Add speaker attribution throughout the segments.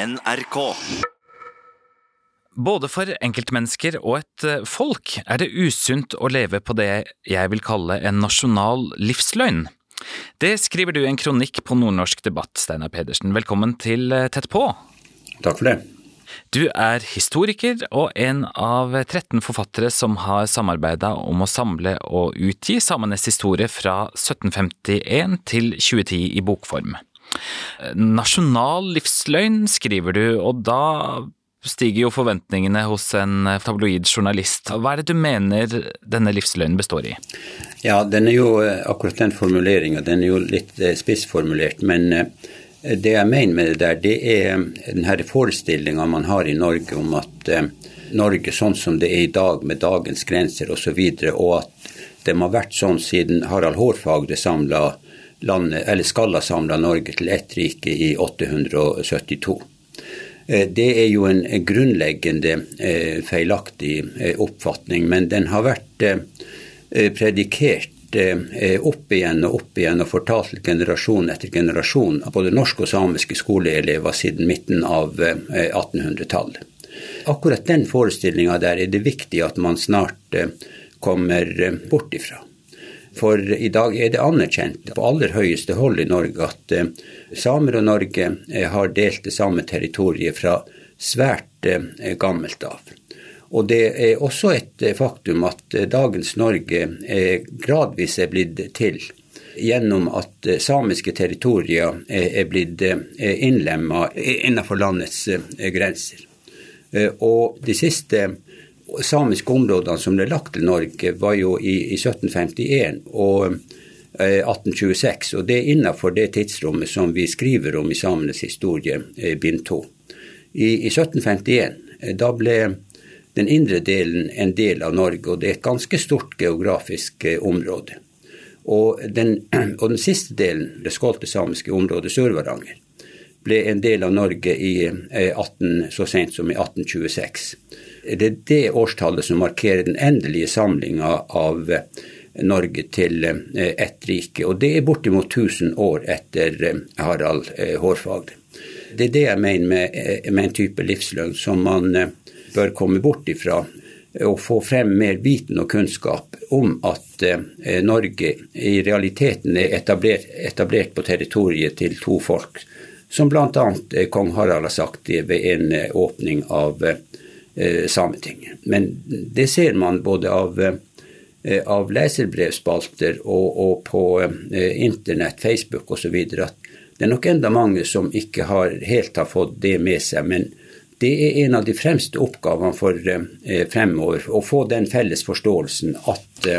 Speaker 1: NRK.
Speaker 2: Både for enkeltmennesker og et eh, folk er det usunt å leve på det jeg vil kalle en nasjonal livsløgn. Det skriver du i en kronikk på Nordnorsk debatt, Steinar Pedersen. Velkommen til eh, Tett på.
Speaker 3: Takk for det.
Speaker 2: Du er historiker og en av 13 forfattere som har samarbeida om å samle og utgi samenes historie fra 1751 til 2010 i bokform. Nasjonal livsløgn, skriver du, og da stiger jo forventningene hos en tabloid journalist. Hva er det du mener denne livsløgnen består i?
Speaker 3: Ja, den er jo akkurat den formuleringa, den er jo litt spissformulert. Men det jeg mener med det der, det er denne forestillinga man har i Norge om at Norge sånn som det er i dag, med dagens grenser osv., og, så videre, og at det må ha vært sånn siden Harald Hårfagre samla landet, eller skal ha samla Norge til ett rike i 872. Det er jo en grunnleggende feilaktig oppfatning, men den har vært predikert opp igjen og opp igjen og fortalt generasjon etter generasjon av både norske og samiske skoleelever siden midten av 1800-tallet. Akkurat den forestillinga der er det viktig at man snart kommer bort ifra. For i dag er det anerkjent på aller høyeste hold i Norge at samer og Norge har delt det samme territoriet fra svært gammelt av. Og det er også et faktum at dagens Norge gradvis er blitt til gjennom at samiske territorier er blitt innlemma innenfor landets grenser. Og de siste samiske områdene som ble lagt til Norge, var jo i, i 1751 og 1826. Og det er innenfor det tidsrommet som vi skriver om i samenes historie, bind 2. I, I 1751 da ble den indre delen en del av Norge, og det er et ganske stort geografisk område. Og den, og den siste delen, det skålte samiske området Sør-Varanger, ble en del av Norge i 18, så sent som i 1826. Det er det årstallet som markerer den endelige samlinga av Norge til ett rike. Og det er bortimot 1000 år etter Harald Hårfagre. Det er det jeg mener med, med en type livsløgn som man bør komme bort ifra. Og få frem mer viten og kunnskap om at Norge i realiteten er etablert, etablert på territoriet til to folk. Som bl.a. kong Harald har sagt ved en åpning av Sametinget. Men det ser man både av, av leserbrevspalter og, og på internett, Facebook osv. at det er nok enda mange som ikke har, helt har fått det med seg. Men det er en av de fremste oppgavene for fremover, å få den felles forståelsen at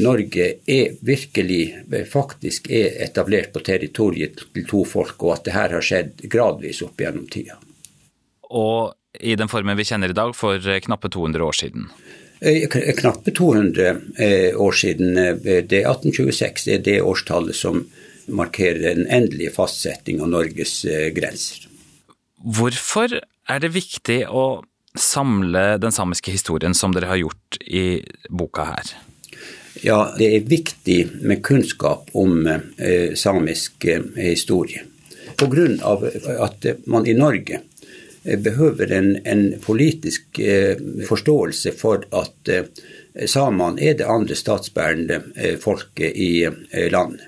Speaker 3: Norge er virkelig faktisk er etablert på territoriet til to folk, og at det her har skjedd gradvis opp gjennom tida.
Speaker 2: Og i den formen vi kjenner i dag, for knappe 200 år siden?
Speaker 3: Knappe 200 år siden. Det er 1826 det er det årstallet som markerer den endelige fastsetting av Norges grenser.
Speaker 2: Hvorfor er det viktig å samle den samiske historien som dere har gjort i boka her?
Speaker 3: Ja, det er viktig med kunnskap om samisk historie. På grunn av at man i Norge behøver en, en politisk eh, forståelse for at eh, samene er det andre statsbærende eh, folket i landet.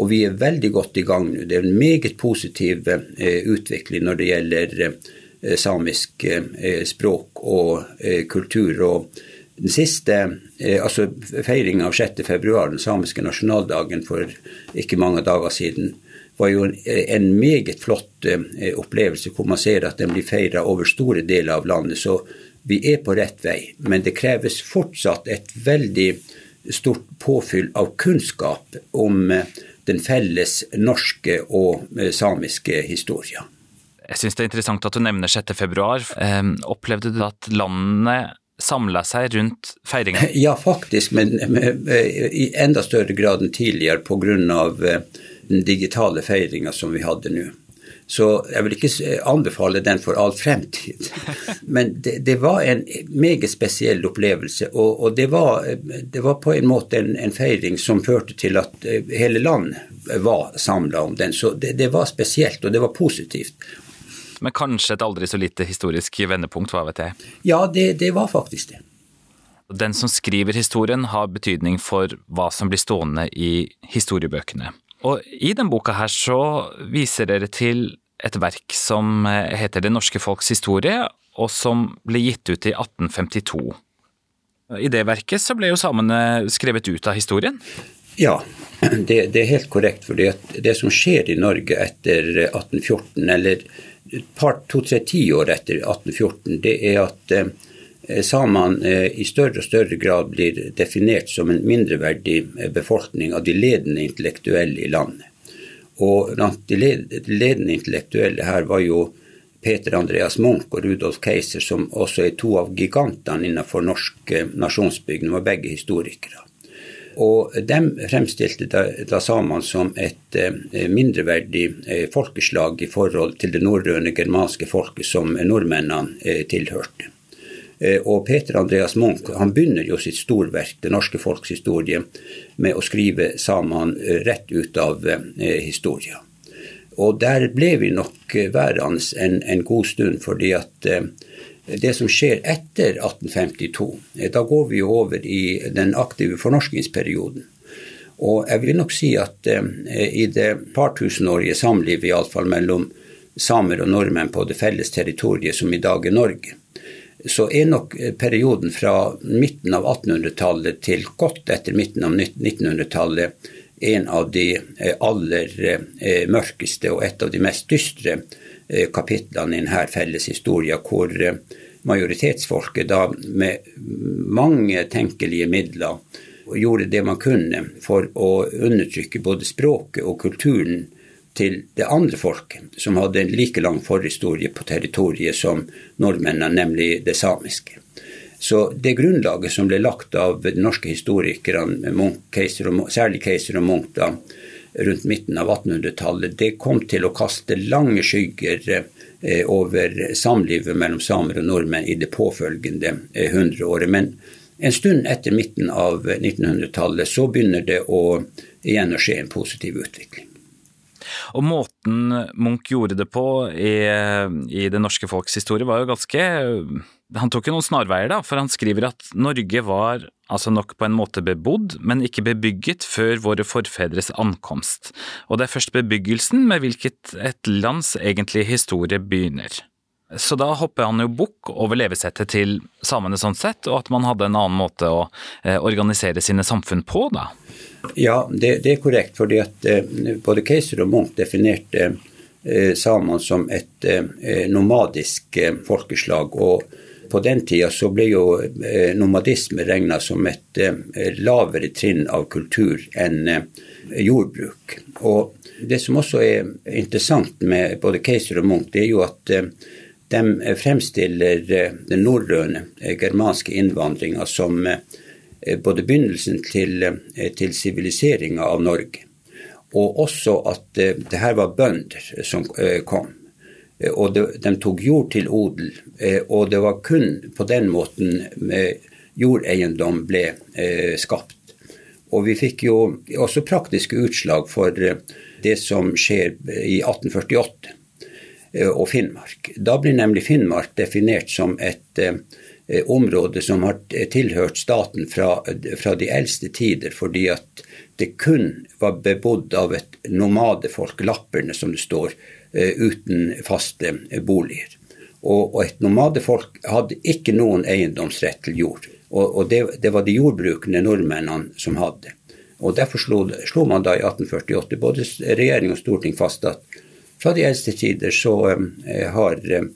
Speaker 3: Og vi er veldig godt i gang nå. Det er en meget positiv utvikling når det gjelder samisk språk og kultur. og den siste altså feiringa av 6.2, den samiske nasjonaldagen for ikke mange dager siden, var jo en meget flott opplevelse hvor man ser at den blir feira over store deler av landet. Så vi er på rett vei. Men det kreves fortsatt et veldig stort påfyll av kunnskap om den felles norske og samiske historien.
Speaker 2: Jeg syns det er interessant at du nevner 6. februar. Opplevde du at landene samla seg rundt feiringa?
Speaker 3: Ja, faktisk, men i enda større grad enn tidligere pga den digitale feiringa som vi hadde nå. Så jeg vil ikke anbefale den for all fremtid. Men det, det var en meget spesiell opplevelse. Og, og det, var, det, var, på en måte en, en, feiring som førte til at eh, hele landet var samla om den. Så det, det, var spesielt, og det var positivt.
Speaker 2: men kanskje et aldri så lite historisk vendepunkt, hva vet jeg?
Speaker 3: Ja, det, det var faktisk det.
Speaker 2: Den som skriver historien har betydning for hva som blir stående i historiebøkene. Og i den boka her så viser dere til et verk som heter Det norske folks historie, og som ble gitt ut i 1852. I det verket så ble jo samene skrevet ut av historien?
Speaker 3: Ja, det, det er helt korrekt. For det som skjer i Norge etter 1814, eller to-tre tiår etter 1814, det er at eh, samene eh, i større og større grad blir definert som en mindreverdig eh, befolkning av de ledende intellektuelle i landet. Og blant de ledende intellektuelle her var jo Peter Andreas Munch og Rudolf Keiser, som også er to av gigantene innenfor norsk eh, De var begge historikere. Og de fremstilte da, da samene som et eh, mindreverdig eh, folkeslag i forhold til det norrøne germanske folket som nordmennene eh, tilhørte. Eh, og Peter Andreas Munch han begynner jo sitt storverk, 'Det norske folks historie', med å skrive samene eh, rett ut av historien. Og der ble vi nok værende en, en god stund, fordi at eh, det som skjer etter 1852, eh, da går vi over i den aktive fornorskingsperioden. Og jeg vil nok si at eh, i det par tusenårige samlivet, iallfall mellom samer og nordmenn på det felles territoriet som i dag er Norge, så er nok perioden fra midten av 1800-tallet til godt etter midten av 1900-tallet en av de eh, aller eh, mørkeste og et av de mest dystre eh, kapitlene i denne felles historien, hvor majoritetsfolket da med mange tenkelige midler gjorde det man kunne for å undertrykke både språket og kulturen til det andre folket, som hadde en like lang forhistorie på territoriet som nordmennene, nemlig det samiske. Så det grunnlaget som ble lagt av norske historikerne, særlig Keiser og Munch, da, rundt midten av 1800-tallet, det kom til å kaste lange skygger eh, over samlivet mellom samer og nordmenn i det påfølgende eh, hundreåret. Men en stund etter midten av 1900-tallet så begynner det å, igjen å skje en positiv utvikling.
Speaker 2: Og måten Munch gjorde det på i, i det norske folks historie var jo ganske Han tok jo noen snarveier, da, for han skriver at Norge var altså nok på en måte bebodd, men ikke bebygget før våre forfedres ankomst. Og det er først bebyggelsen med hvilket et lands egentlige historie begynner. Så da hopper han jo bukk over levesettet til samene sånn sett, og at man hadde en annen måte å eh, organisere sine samfunn på, da.
Speaker 3: Ja, det, det er korrekt. fordi at eh, både Keiser og Munch definerte eh, samene som et nomadisk folkeslag. og på den tida så ble jo nomadisme regna som et lavere trinn av kultur enn jordbruk. Og Det som også er interessant med både Keiser og Munch, det er jo at de fremstiller den norrøne germanske innvandringa som Eh, både begynnelsen til siviliseringa eh, av Norge, og også at eh, det her var bønder som kom. Og de tok jord til odel, og det var kun på den måten jordeiendom ble skapt. Og vi fikk jo også praktiske utslag for det som skjer i 1848 og Finnmark. Da blir nemlig Finnmark definert som et Eh, område som har tilhørt staten fra, fra, de eldste tider, fordi at det kun var bebodd av et nomadefolk, lapperne som det står, eh, uten faste boliger. Og, og et nomadefolk hadde ikke noen eiendomsrett til jord. Og, og det, det, var de jordbrukende nordmennene som hadde. Og Derfor slo, slo, man da i 1848 både regjering og storting fast at fra de eldste tider så eh, har eh,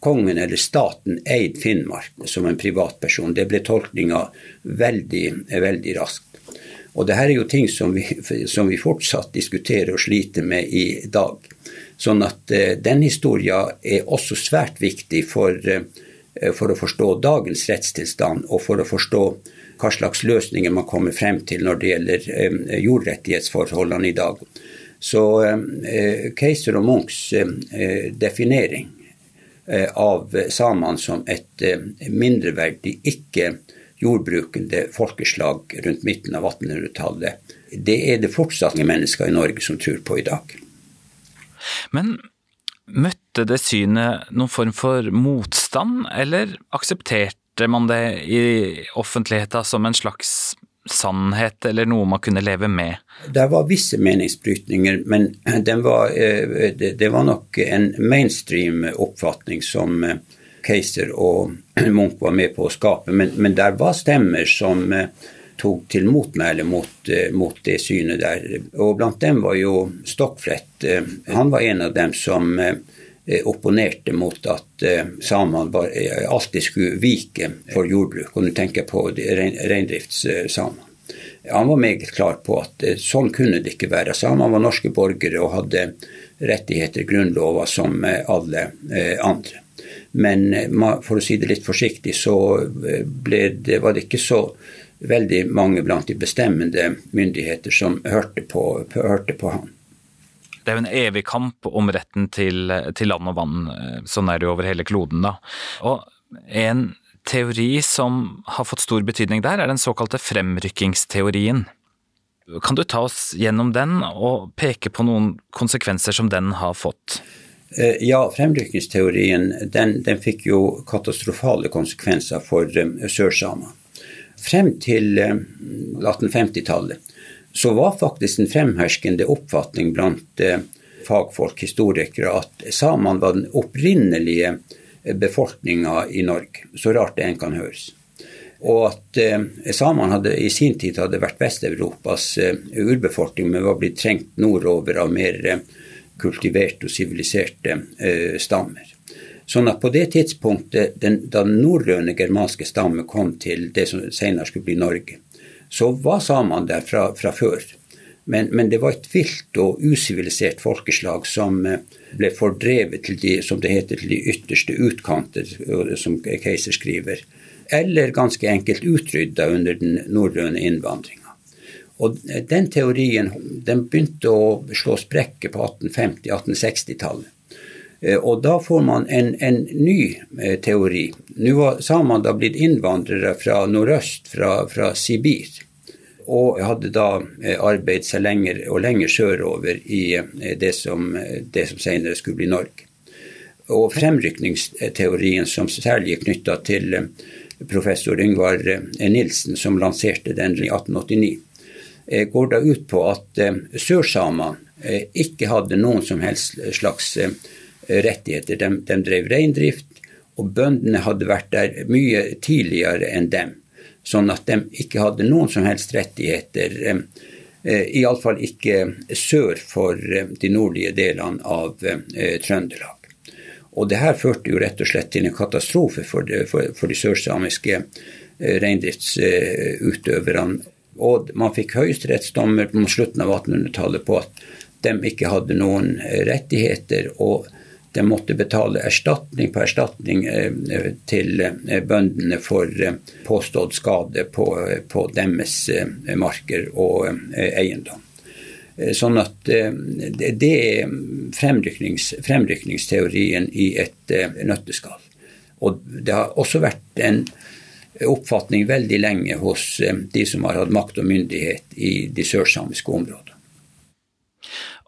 Speaker 3: kongen eller staten eid Finnmark som en privatperson. Det ble tolkninga veldig, veldig raskt. Og det her er jo ting som vi, som vi, fortsatt diskuterer og sliter med i dag. Sånn at uh, den historia er også svært viktig for, uh, for, å forstå dagens rettstilstand, og for å forstå hva slags løsninger man kommer frem til når det gjelder jordrettighetsforholdene i dag. Så um, Keiser og Munchs definering Eh, av samene som et eh, mindreverdig, ikke jordbrukende folkeslag rundt midten av 1800-tallet. Det er det fortsatt mennesker i Norge som tror på i dag.
Speaker 2: Men møtte det synet noen form for motstand, eller aksepterte man det i offentligheten som en slags sannhet eller noe man kunne leve med?
Speaker 3: Det var visse meningsbrytninger, men var, eh, det var nok en mainstream oppfatning som eh, Keiser og Munch var med på å skape. Men, men der var stemmer som eh, tok til motmæle mot, mot, det synet der. Og blant dem var jo Stockflett. Han var en av dem som opponerte mot at samene alltid skulle vike for jordbruk. Og nå tenker jeg på reindriftssamene. Han var meget klar på at eh, sånn kunne det ikke være. Samene var norske borgere og hadde rettigheter, grunnlover, som eh, alle eh, andre. Men for å si det litt forsiktig, så det, var det ikke så veldig mange blant de bestemmende myndigheter som hørte på, hørte på han.
Speaker 2: Det er jo en evig kamp om retten til, til land og vann. Sånn er det jo over hele kloden, da. Og en teori som har fått stor betydning der, er den såkalte fremrykkingsteorien. Kan du ta oss gjennom den, og peke på noen konsekvenser som den har fått?
Speaker 3: Eh, ja, fremrykkingsteorien den, den fikk jo katastrofale konsekvenser for um, sørsamer. Frem til um, 1850-tallet så var faktisk den fremherskende oppfatning blant uh, fagfolk, historikere, at samene var den opprinnelige befolkninga i Norge, så rart det enn kan høres. Og at eh, samene i sin tid hadde vært Vest-Europas eh, urbefolkning, men var blitt trengt nordover av mer eh, kultiverte og siviliserte eh, stammer. Sånn at på det tidspunktet den, da den norrøne germanske stammen kom til det som senere skulle bli Norge, så var samene der fra, fra før. Men, men, det var et vilt og usivilisert folkeslag som eh, ble fordrevet til de, som det heter, til de ytterste utkanter, som Keiser skriver. Eller ganske enkelt utrydda under den norrøne innvandringa. Og den teorien den begynte å slå sprekker på 1850-1860-tallet. Eh, og da får man en, en ny eh, teori. Nå var samene da blitt innvandrere fra nordøst, fra, fra Sibir og hadde da eh, arbeidet seg lenger og lenger sørover i det som, det som senere skulle bli Norge. Og fremrykningsteorien som særlig er knytta til professor Yngvar Nilsen, som lanserte den i 1889, går da ut på at sørsamene ikke hadde noen som helst slags rettigheter. De, de drev reindrift, og bøndene hadde vært der mye tidligere enn dem sånn at de ikke hadde noen som helst rettigheter. Eh, Iallfall ikke sør for eh, de nordlige delene av eh, Trøndelag. Og det her førte jo rett og slett til en katastrofe for de, for, for de sørsamiske reindriftsutøverne. Og man fikk høyesterettsdommer på slutten av 1800-tallet på at de ikke hadde noen rettigheter. og de måtte betale erstatning på erstatning eh, til eh, bøndene for eh, påstått skade på, på deres marker og eiendom. Sånn at det er fremryknings, fremrykningsteorien i et nøtteskall. Og det har også vært en oppfatning veldig lenge hos de som har hatt makt og myndighet i de sørsamiske områdene.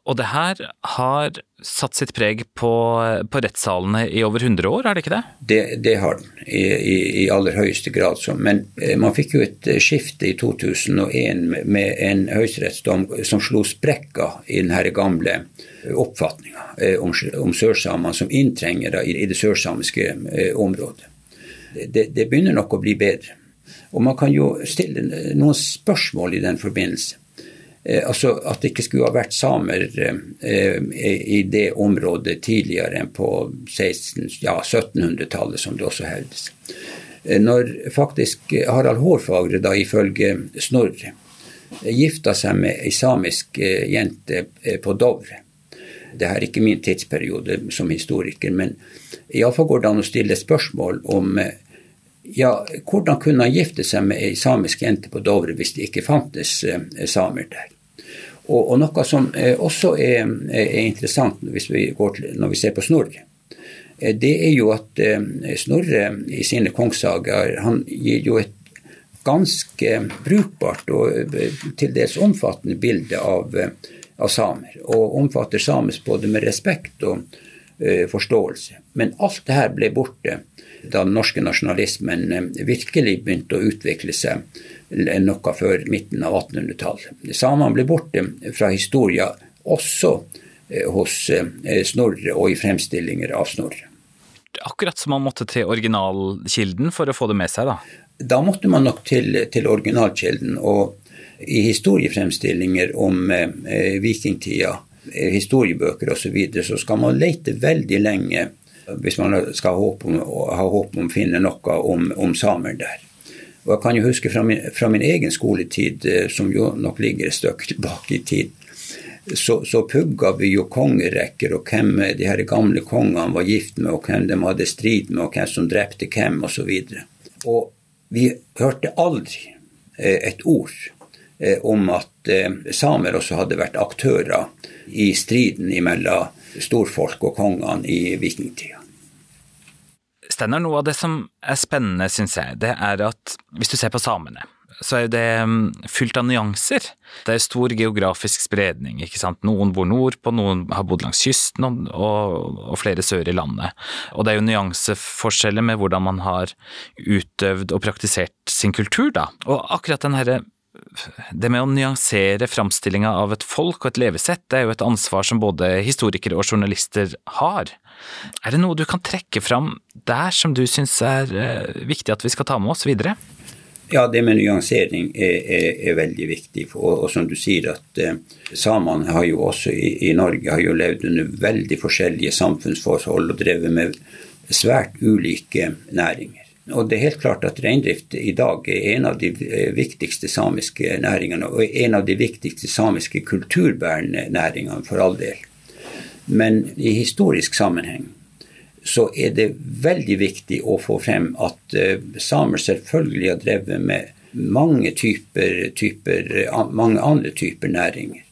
Speaker 2: Og det her har satt sitt preg på, på rettssalene i over 100 år, er det ikke det?
Speaker 3: Det, det har den, i, i, i, aller høyeste grad. Så. Men eh, man fikk jo et skifte i 2001 med, en høyesterettsdom som slo sprekker i denne gamle oppfatninga eh, om, om sørsamene som inntrengere i, i det sørsamiske eh, området. Det, det begynner nok å bli bedre. Og man kan jo stille noen spørsmål i den forbindelse. Eh, altså At det ikke skulle ha vært samer eh, i det området tidligere enn på 16, ja, 1700-tallet, som det også hevdes. Eh, når faktisk Harald Hårfagre, da ifølge Snorre, gifta seg med ei samisk jente på Dovre det her er ikke min tidsperiode som historiker, men iallfall går det an å stille spørsmål om ja, hvordan kunne han gifte seg med ei samisk jente på Dovre hvis det ikke fantes samer der? Og, og noe som eh, også er, er interessant vi til, når vi ser på Snorre, eh, det er jo at eh, Snorre i sine kongssager han gir jo et ganske brukbart og til dels omfattende bilde av, av, samer. Og omfatter samisk både med respekt og forståelse. Men alt det her ble borte da den norske nasjonalismen virkelig begynte å utvikle seg noe før midten av 1800-tallet. Samene ble borte fra historia også hos Snorre og i fremstillinger av Snorre.
Speaker 2: Akkurat som man måtte til originalkilden for å få det med seg, da?
Speaker 3: Da måtte man nok til, til originalkilden. Og i historiefremstillinger om eh, vikingtida, eh, historiebøker osv., så, videre, så skal man lete veldig lenge hvis man skal ha håp om, ha håp om å finne noe om, om samer der. Og Jeg kan jo huske fra min, fra min, egen skoletid, eh, som jo nok ligger et stykke tilbake i tid, så, så pugga vi jo kongerekker og hvem de her gamle kongene var gift med, og hvem de hadde strid med, og hvem som drepte hvem, osv. Og, og vi hørte aldri eh, et ord eh, om at samer også hadde vært aktører i striden mellom storfolk og kongene i vikingtida.
Speaker 2: Steinar, noe av det som er spennende, syns jeg, det er at hvis du ser på samene, så er det mm, fylt av nyanser. Det er stor geografisk spredning. ikke sant? Noen bor nordpå, noen har bodd langs kysten og, og, og, flere sør i landet. Og det er jo nyanseforskjeller med hvordan man har utøvd og praktisert sin kultur, da. Og akkurat den herre det med å nyansere framstillinga av et folk og et levesett, det er jo et ansvar som både historikere og journalister har. Er det noe du kan trekke fram der som du syns er eh, viktig at vi skal ta med oss videre?
Speaker 3: Ja, det med nyansering er, er, er veldig viktig. Og, og, som du sier, at eh, samene har jo også i, i, Norge har jo levd under veldig forskjellige samfunnsforhold og drevet med svært ulike næringer. Og det er helt klart at reindrift i dag er en av de eh, viktigste samiske næringene, og en av de viktigste samiske kulturbærende næringene, for all del. Men i historisk sammenheng så er det veldig viktig å få frem at uh, samer selvfølgelig har drevet med mange, typer, typer, mange andre typer næringer.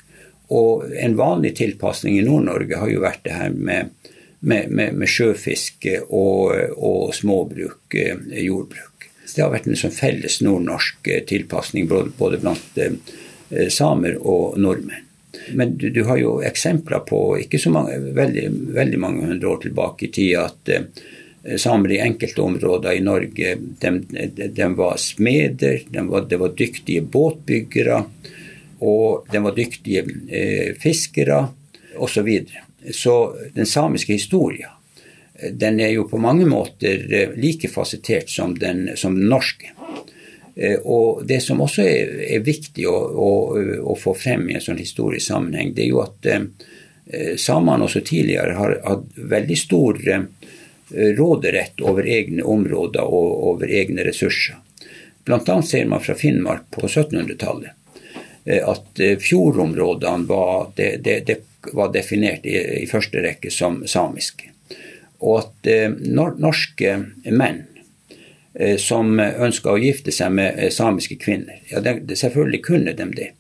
Speaker 3: Og en vanlig tilpasning i Nord-Norge har jo vært det her med, med, med, med sjøfiske og, og småbruk, uh, jordbruk. Det har vært en sånn felles nordnorsk uh, tilpasning både, blant samer og nordmenn. Men du, du, har jo eksempler på, ikke så mange, veldig, veldig mange hundre år tilbake i tid, at eh, samer i enkelte områder i Norge de, de, de var smeder, de var, de var, dyktige båtbyggere, og de var dyktige eh, fiskere osv. Så, den samiske historien den er jo på mange måter eh, like fasettert som den, som den norske. Eh, og Det som også er, er viktig å, å, å, få frem i en sånn historisk sammenheng, det er jo at eh, samene også tidligere har hatt veldig stor eh, råderett over egne områder og over egne ressurser. Bl.a. ser man fra Finnmark på 1700-tallet eh, at eh, fjordområdene var, det, det, det var definert i, i, første rekke som samiske. Og at eh, norske menn Eh, som ønska å gifte seg med eh, samiske kvinner. Ja, de, Selvfølgelig kunne de det,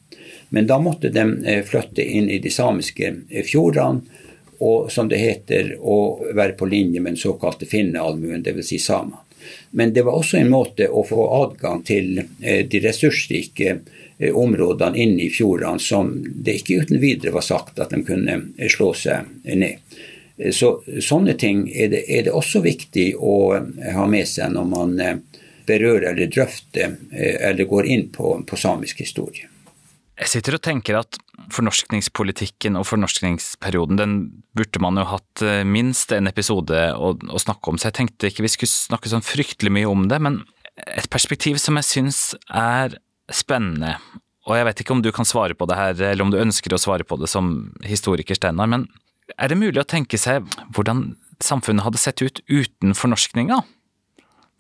Speaker 3: men da måtte de flytte inn i de samiske fjordene og som det heter, å være på linje med den såkalte finneallmuen, dvs. Si samene. Men det var også en måte å få adgang til de ressursrike områdene inne i fjordene som det ikke uten videre var sagt at de kunne slå seg ned. Så, sånne ting er det, er det, også viktig å eh, ha med seg når man eh, berører eller drøfter eh, eller går inn på, på samisk historie.
Speaker 2: Jeg sitter og tenker at fornorskningspolitikken og fornorskningsperioden, den burde man jo hatt minst en episode å, å, snakke om, så jeg tenkte ikke vi skulle snakke sånn fryktelig mye om det. Men et perspektiv som jeg syns er spennende, og jeg vet ikke om du kan svare på det her, eller om du ønsker å svare på det som historiker, Steinar, men er det mulig å tenke seg hvordan samfunnet hadde sett ut uten fornorskninga?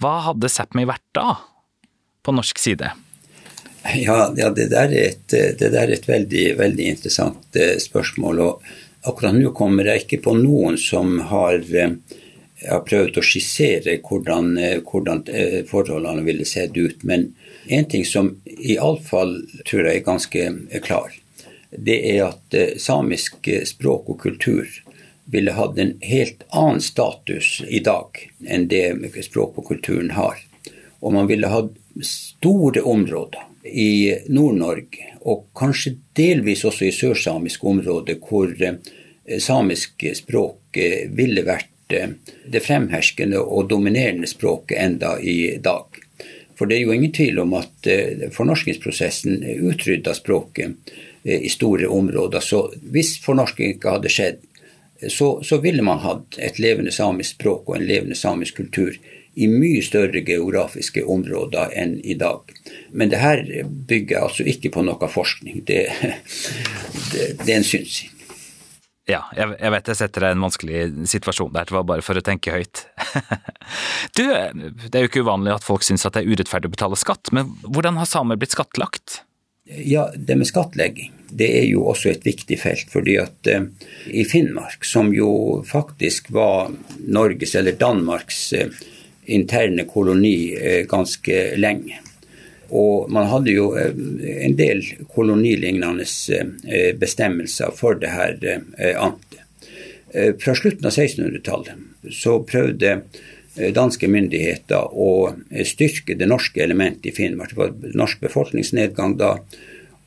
Speaker 2: Hva hadde Sápmi vært da, på norsk side?
Speaker 3: Ja, ja det, der er et, det der er et veldig, veldig interessant eh, spørsmål. og Akkurat nå kommer jeg ikke på noen som har, eh, har prøvd å skissere hvordan, eh, hvordan forholdene ville sett ut. Men en ting som iallfall tror jeg er ganske klar, det er at eh, samisk eh, språk og kultur ville hatt en helt annen status i dag enn det språk og kulturen har. Og man ville hatt store områder i Nord-Norge, og kanskje delvis også i sørsamiske områder, hvor samisk samiske språket ville vært det fremherskende og dominerende språket enda i dag. For det er jo ingen tvil om at fornorskingsprosessen utrydda språket i store områder. Så hvis fornorsking ikke hadde skjedd, så, så, ville man hatt et levende samisk språk og en levende samisk kultur i mye større geografiske områder enn i dag. Men det her bygger altså ikke på noe forskning. Det, det, det er en synsing.
Speaker 2: Ja, jeg, jeg, vet jeg setter deg i en vanskelig situasjon der, det var bare for å tenke høyt. du, det er jo ikke uvanlig at folk syns at det er urettferdig å betale skatt, men hvordan har samer blitt skattlagt?
Speaker 3: Ja, Det med skattlegging det er jo også et viktig felt. fordi at eh, i Finnmark, som jo faktisk var Norges eller Danmarks eh, interne koloni eh, ganske lenge, og man hadde jo eh, en del kolonilignende eh, bestemmelser for det her eh, amtet. Fra slutten av 1600-tallet så prøvde danske myndigheter å styrke det norske elementet i Finnmark. Det var norsk befolkningsnedgang da.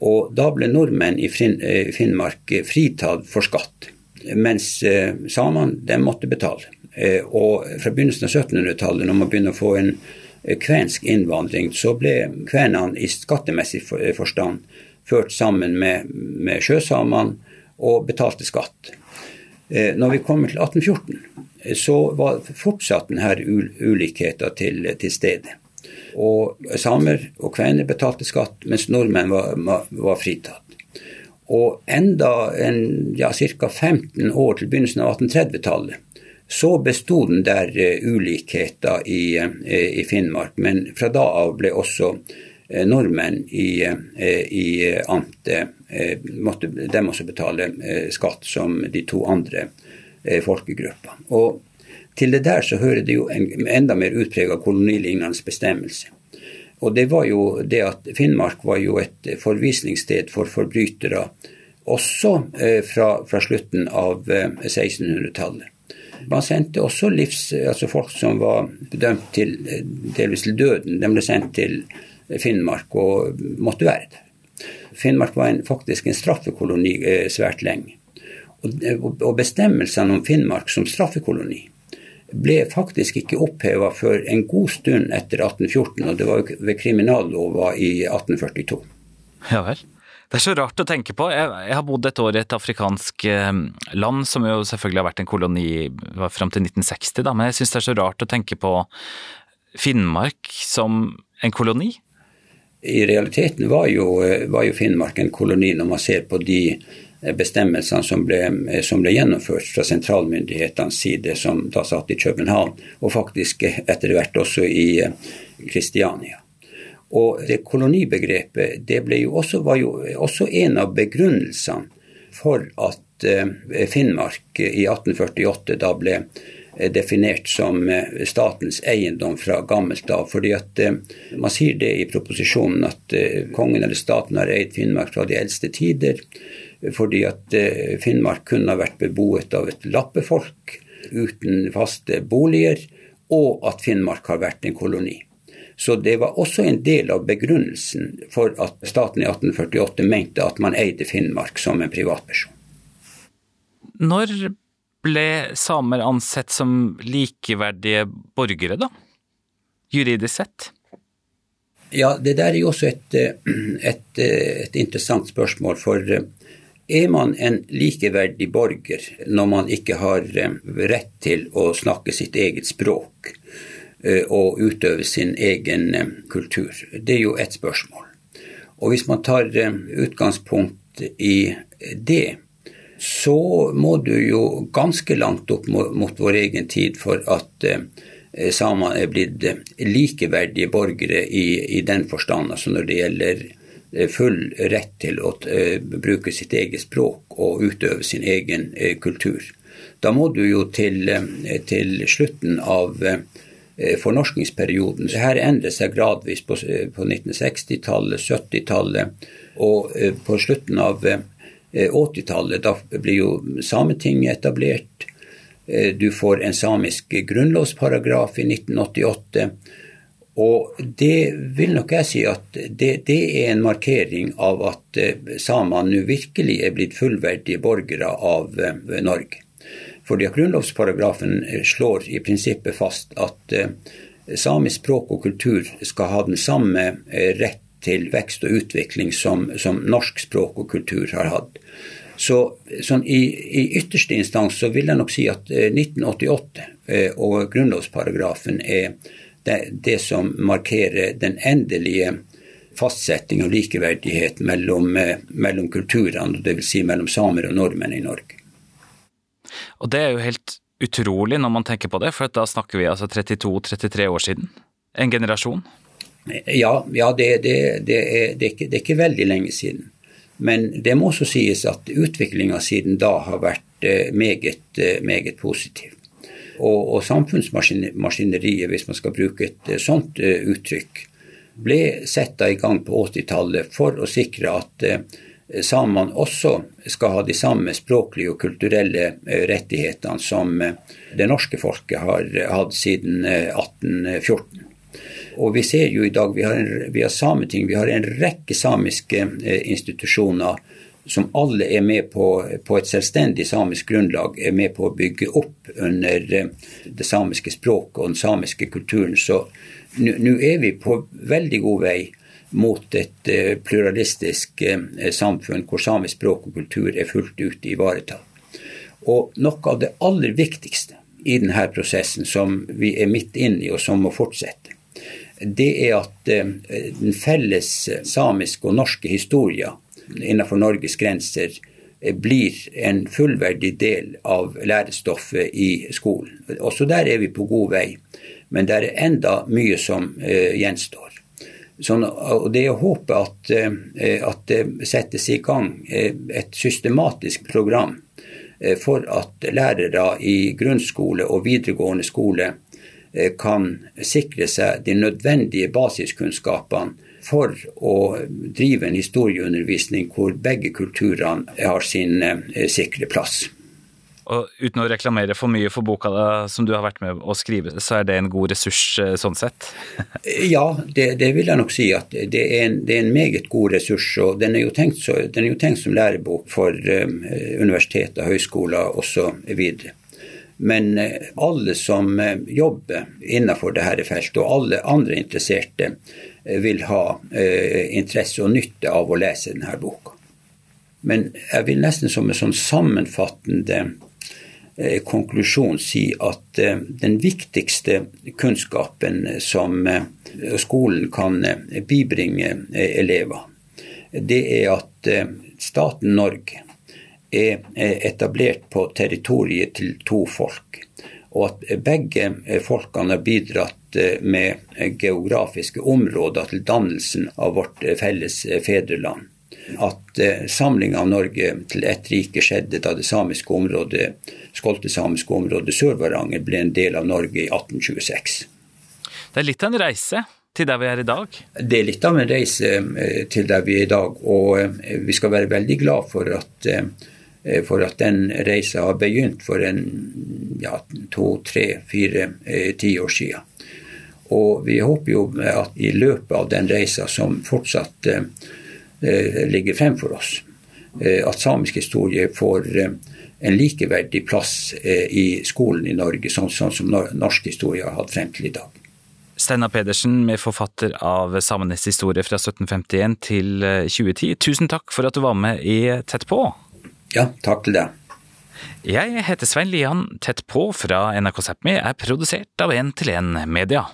Speaker 3: Og da ble nordmenn i Finnmark fritatt for skatt, mens samene måtte betale. Og fra begynnelsen av 1700-tallet, når man begynner å få en kvensk innvandring, så ble kvenene i skattemessig forstand ført sammen med, med sjøsamene og betalte skatt. Eh, når vi kommer til 1814, så var fortsatt denne ulikheten til, til stede. Og samer og kvener betalte skatt, mens nordmenn var, var fritatt. Og enda en, ja, ca. 15 år til begynnelsen av 1830-tallet så besto den der uh, ulikheten i, uh, i, Finnmark, men fra da av ble også uh, nordmenn i, i amtet måtte de også betale skatt som de to andre folkegruppene. Og til det der så hører det jo en enda mer utprega kolonilignende bestemmelse. Og det var jo det at Finnmark var jo et forvisningssted for forbrytere også fra, fra slutten av 1600-tallet. Man sendte også livs, altså folk som var dømt til, delvis til døden. De ble sendt til Finnmark og måtte være der. Finnmark var en, faktisk en straffekoloni eh, svært lenge. Og, og bestemmelsene om Finnmark som straffekoloni ble faktisk ikke oppheva før en god stund etter 1814, og det var ved kriminallova i 1842.
Speaker 2: Ja vel. Det er så rart å tenke på. Jeg, jeg, har bodd et år i et afrikansk eh, land, som jo selvfølgelig har vært en koloni fram til 1960, da, men jeg syns det er så rart å tenke på Finnmark som en koloni.
Speaker 3: I realiteten var jo, var jo Finnmark en koloni når man ser på de bestemmelsene som ble, som ble, gjennomført fra sentralmyndighetenes side, som da satt i København, og faktisk etter hvert også i Kristiania. Og det kolonibegrepet det jo også, var jo også en av begrunnelsene for at eh, Finnmark i 1848 da ble eh, definert som eh, statens eiendom fra gammelt av. fordi at Man sier det i proposisjonen at kongen eller staten har eid Finnmark fra de eldste tider. Fordi at Finnmark kunne ha vært beboet av et lappefolk uten faste boliger, og at Finnmark har vært en koloni. Så det var også en del av begrunnelsen for at staten i 1848 mente at man eide Finnmark som en privatperson.
Speaker 2: Når ble samer ansett som likeverdige borgere, da? Juridisk sett?
Speaker 3: Ja, det der er jo også et, et, et interessant spørsmål. For er man en likeverdig borger når man ikke har rett til å snakke sitt eget språk? Og eh, utøve sin egen eh, kultur? Det er jo ett spørsmål. Og hvis man tar eh, utgangspunkt i det, så må du jo ganske langt opp mot vår egen tid for at samene er blitt likeverdige borgere i, i den forstand, altså når det gjelder full rett til å bruke sitt eget språk og utøve sin egen kultur. Da må du jo til, til slutten av Eh, fornorskningsperioden. Så her endret seg gradvis på, eh, på 1960-tallet, 70-tallet og eh, på slutten av 80-tallet. Da blir jo Sametinget etablert. Du får en samisk grunnlovsparagraf i 1988. Og det vil nok jeg si at det, det er en markering av at samene nå virkelig er blitt fullverdige borgere av Norge. Fordi at Grunnlovsparagrafen slår i prinsippet fast at samisk språk og kultur skal ha den samme rett til vekst og utvikling som, som norsk språk og kultur har hatt. Så sånn i, i, ytterste instans så vil jeg nok si at 1988 eh, eh, og grunnlovsparagrafen er det, det som markerer den endelige fastsetting av likeverdighet mellom, eh, mellom kulturene, dvs. Si mellom samer og nordmenn i Norge.
Speaker 2: Og det er jo helt utrolig når man tenker på det, for da snakker vi altså 32-33 år siden. En generasjon.
Speaker 3: Ja, ja det, det, det, er, er ikke, det er ikke veldig lenge siden. Men det må også sies at utviklinga siden da har vært eh, meget, eh, meget positiv. Og, og samfunnsmaskineriet, hvis man skal bruke et eh, sånt uttrykk, ble setta i gang på 80-tallet for å sikre at samene også skal ha de samme språklige og kulturelle rettighetene som det norske folket har hatt siden 1814. Og vi ser jo i dag, vi har, en, vi har Sameting, vi har en rekke samiske eh, institusjoner som alle er med på, på et selvstendig samisk grunnlag, er med på å bygge opp under eh, det samiske språket og den samiske kulturen. Så nå er vi på veldig god vei mot et eh, pluralistisk samfunn hvor samisk språk og kultur er fullt ut ivaretatt. Og noe av det aller viktigste i denne prosessen som vi er midt inne i, og som må fortsette, det er at eh, den felles samiske og norske historien innenfor Norges grenser eh, blir en fullverdig del av lærestoffet i skolen. Også der er vi på god vei, men det er enda mye som gjenstår. Sånn, og Det er å håpe at, uh, at, det settes i gang uh, et systematisk program for at lærere i grunnskole og videregående skole Eh, kan sikre seg de nødvendige basiskunnskapene for å drive en historieundervisning hvor begge kulturene har sin eh, sikre plass.
Speaker 2: Og Uten å reklamere for mye for boka da, som du har vært med å skrive, så er det en god ressurs eh, sånn sett?
Speaker 3: ja, det, det, vil jeg nok si. at det er, en, det er, en, meget god ressurs. og Den er jo tenkt, så, er jo tenkt som lærebok for um, universiteter, høyskoler osv. Men uh, alle som uh, jobber innenfor dette feltet, og alle andre interesserte, uh, vil ha interesse og nytte av å lese denne boka. Men jeg vil nesten som en sånn sammenfattende konklusjon si at den viktigste kunnskapen som skolen kan bibringe elever, det er at staten Norge er etablert på territoriet til to folk. Og at begge folkene har bidratt eh, med geografiske områder til dannelsen av vårt eh, felles eh, fedreland. At samlinga av Norge til ett rike skjedde da det samiske området, skoltesamiske området Sør-Varanger ble en del av Norge i 1826.
Speaker 2: Det er litt av en reise til der vi er i dag?
Speaker 3: Det er litt av en reise til der vi er i dag. Og vi skal være veldig glad for at Eh, for at den reisa har begynt for en ja, to, tre, fire, tiår ti år siden. Og vi håper jo at i løpet av den reisa som fortsatt eh, eh, ligger fremfor oss, eh, at samisk historie får eh, en likeverdig plass i skolen i Norge, sånn, sånn som norsk historie har hatt frem til i dag.
Speaker 2: Steinar Pedersen, med forfatter av Samenes historie fra 1751 til 2010. Tusen takk for at du var med i Tett på.
Speaker 3: Ja, takk til deg.
Speaker 2: Jeg heter Svein Lian. Tett på fra NRK Sápmi er produsert av 1 til 1 Media.